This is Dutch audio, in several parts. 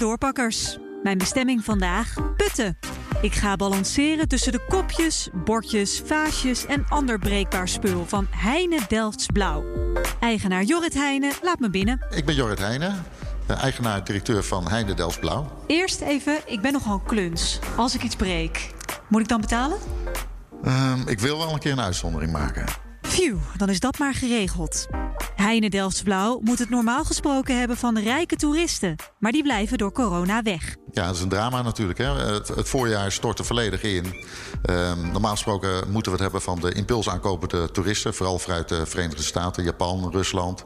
doorpakkers. Mijn bestemming vandaag, Putten. Ik ga balanceren tussen de kopjes, bordjes, vaasjes en ander breekbaar spul van Heine Delfts Blauw. Eigenaar Jorrit Heine, laat me binnen. Ik ben Jorrit Heine, eigenaar-directeur van Heine Delfts Blauw. Eerst even, ik ben nogal kluns. Als ik iets breek, moet ik dan betalen? Um, ik wil wel een keer een uitzondering maken. Phew, dan is dat maar geregeld. Heine Delftsblauw moet het normaal gesproken hebben van rijke toeristen. Maar die blijven door corona weg. Ja, dat is een drama natuurlijk. Hè? Het, het voorjaar stort er volledig in. Um, normaal gesproken moeten we het hebben van de impulsaankopende toeristen. Vooral vanuit de Verenigde Staten, Japan, Rusland.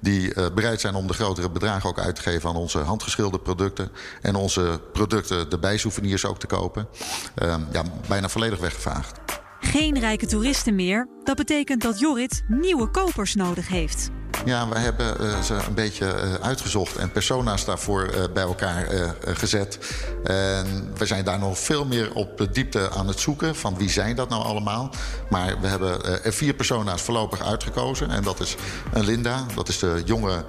Die uh, bereid zijn om de grotere bedragen ook uit te geven aan onze handgeschilderde producten. En onze producten, de bijsouvenirs ook te kopen. Um, ja, bijna volledig weggevaagd. Geen rijke toeristen meer. Dat betekent dat Jorrit nieuwe kopers nodig heeft. Ja, we hebben uh, ze een beetje uh, uitgezocht en persona's daarvoor uh, bij elkaar gezet. En we zijn daar nog veel meer op de diepte aan het zoeken van wie zijn dat nou allemaal. Maar we hebben er vier persona's voorlopig uitgekozen. En dat is een Linda, dat is de jonge,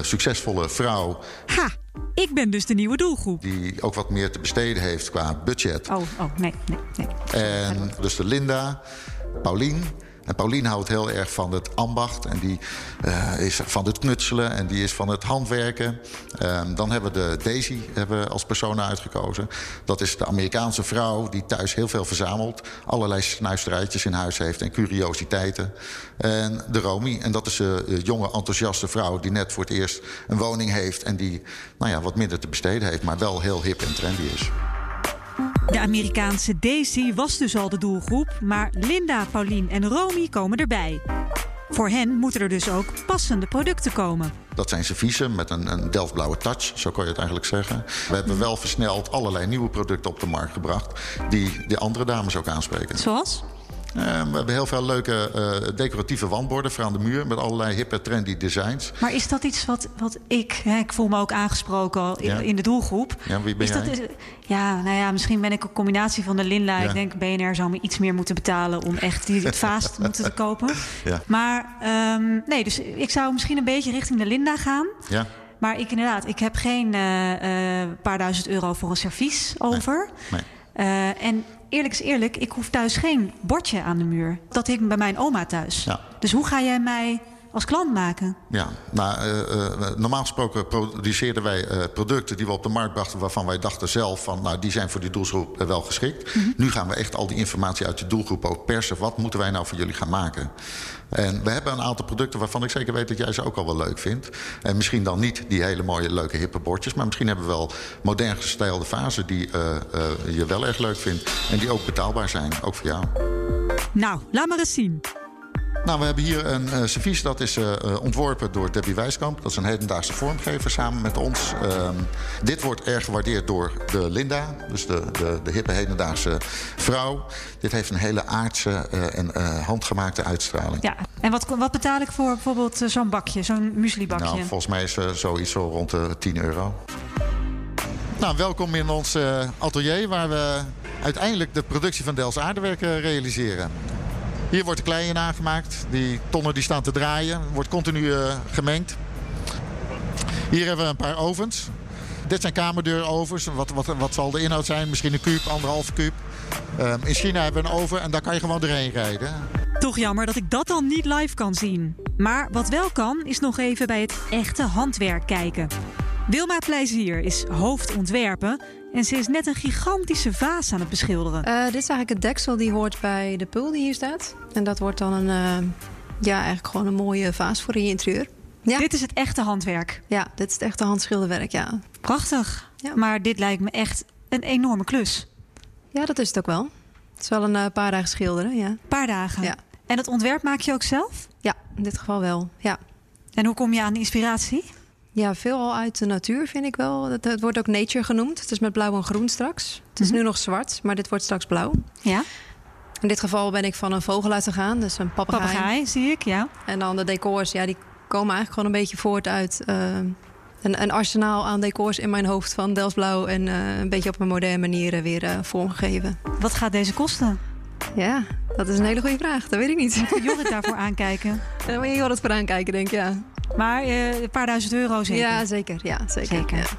succesvolle vrouw. Ha! Ik ben dus de nieuwe doelgroep. Die ook wat meer te besteden heeft qua budget. Oh, oh nee, nee, nee. En dus de Linda, Paulien. En Paulien houdt heel erg van het ambacht. En die uh, is van het knutselen. En die is van het handwerken. Um, dan hebben we de Daisy hebben als persona uitgekozen. Dat is de Amerikaanse vrouw die thuis heel veel verzamelt. Allerlei snuisterijtjes in huis heeft en curiositeiten. En de Romy. En dat is de jonge enthousiaste vrouw die net voor het eerst een woning heeft. En die nou ja, wat minder te besteden heeft. Maar wel heel hip en trendy is. De Amerikaanse Daisy was dus al de doelgroep, maar Linda, Paulien en Romy komen erbij. Voor hen moeten er dus ook passende producten komen. Dat zijn serviezen met een, een delftblauwe touch, zo kan je het eigenlijk zeggen. We hebben wel versneld allerlei nieuwe producten op de markt gebracht... die de andere dames ook aanspreken. Zoals? Uh, we hebben heel veel leuke uh, decoratieve wandborden voor aan de muur... met allerlei hippe, trendy designs. Maar is dat iets wat, wat ik... Hè, ik voel me ook aangesproken in, ja. in de doelgroep. Ja, wie ben is jij? Dat, ja, nou ja, misschien ben ik een combinatie van de Linda. Ja. Ik denk, BNR zou me iets meer moeten betalen... om echt die, het vaas te moeten te kopen. Ja. Maar um, nee, dus ik zou misschien een beetje richting de Linda gaan... Ja. Maar ik inderdaad, ik heb geen uh, paar duizend euro voor een servies over. Nee. nee. Uh, en eerlijk is eerlijk, ik hoef thuis geen bordje aan de muur. Dat hing bij mijn oma thuis. Ja. Dus hoe ga jij mij als klant maken? Ja, nou, uh, uh, normaal gesproken produceerden wij uh, producten die we op de markt brachten... waarvan wij dachten zelf van, nou, die zijn voor die doelgroep wel geschikt. Mhm. Mm -hmm. Nu gaan we echt al die informatie uit de doelgroep ook persen. Wat moeten wij nou voor jullie gaan maken? En we hebben een aantal producten waarvan ik zeker weet dat jij ze ook al wel leuk vindt. En misschien dan niet die hele mooie, leuke, hippe bordjes... maar misschien hebben we wel modern gestylede vazen die je wel erg leuk vindt... en die ook betaalbaar zijn, ook voor jou. Nou, laat maar eens zien. Nou, we hebben hier een uh, servies dat is uh, ontworpen door Debbie Wijskamp. Dat is een hedendaagse vormgever samen met ons. Uh, dit wordt erg gewaardeerd door de Linda, dus de, de, de hippe hedendaagse vrouw. Dit heeft een hele aardse en handgemaakte uitstraling. Ja, en wat, wat betaal ik voor bijvoorbeeld zo'n bakje, zo'n mueslibakje? Nou, volgens mij is zoiets zo rond de 10 euro. Nou, welkom in ons atelier waar we uiteindelijk de productie van Dels Aardewerken realiseren. Hier wordt de klei in aangemaakt. Die tonnen die staan te draaien. Wordt continu uh, gemengd. Hier hebben we een paar ovens. Dit zijn kamerdeurovens. Wat, wat, wat zal de inhoud zijn? Misschien een kuub, anderhalve kuub. Uh, in China hebben we een oven en daar kan je gewoon doorheen rijden. Toch jammer dat ik dat dan niet live kan zien. Maar wat wel kan, is nog even bij het echte handwerk kijken. Wilma Plezier is hoofdontwerpen en ze is net een gigantische vaas aan het beschilderen. Uh, dit is eigenlijk het deksel die hoort bij de pul die hier staat. En dat wordt dan een, uh, ja, eigenlijk gewoon een mooie vaas voor in je interieur. Ja. Dit is het echte handwerk. Ja, dit is het echte handschilderwerk, ja. Prachtig. Ja. Maar dit lijkt me echt een enorme klus. Ja, dat is het ook wel. Het is wel een uh, paar dagen schilderen, ja. Een paar dagen? Ja. En het ontwerp maak je ook zelf? Ja, in dit geval wel, ja. En hoe kom je aan de inspiratie? Ja, veel al uit de natuur vind ik wel. Het, het, wordt ook nature genoemd. Het is met blauw en groen straks. Het is -hmm. nu nog zwart, maar dit wordt straks blauw. Ja. In dit geval ben ik van een vogel uitgegaan, dus een papegaai. Papegaai, zie ik, ja. En dan de decors, ja, die komen eigenlijk gewoon een beetje voort uit uh, een, een, arsenaal aan decors in mijn hoofd van Delsblauw. En uh, een beetje op een moderne manier weer uh, vormgegeven. Wat gaat deze kosten? Ja, dat is een hele goede vraag. Dat weet ik niet. Moet Jorrit daarvoor aankijken? Daar moet je Jorrit voor aankijken, denk ik, ja. Maar eh, een paar duizend euro zeker? Ja, zeker. Ja, zeker. zeker.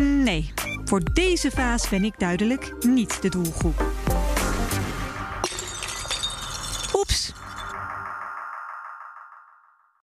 Nee, voor deze vaas ben ik duidelijk niet de doelgroep.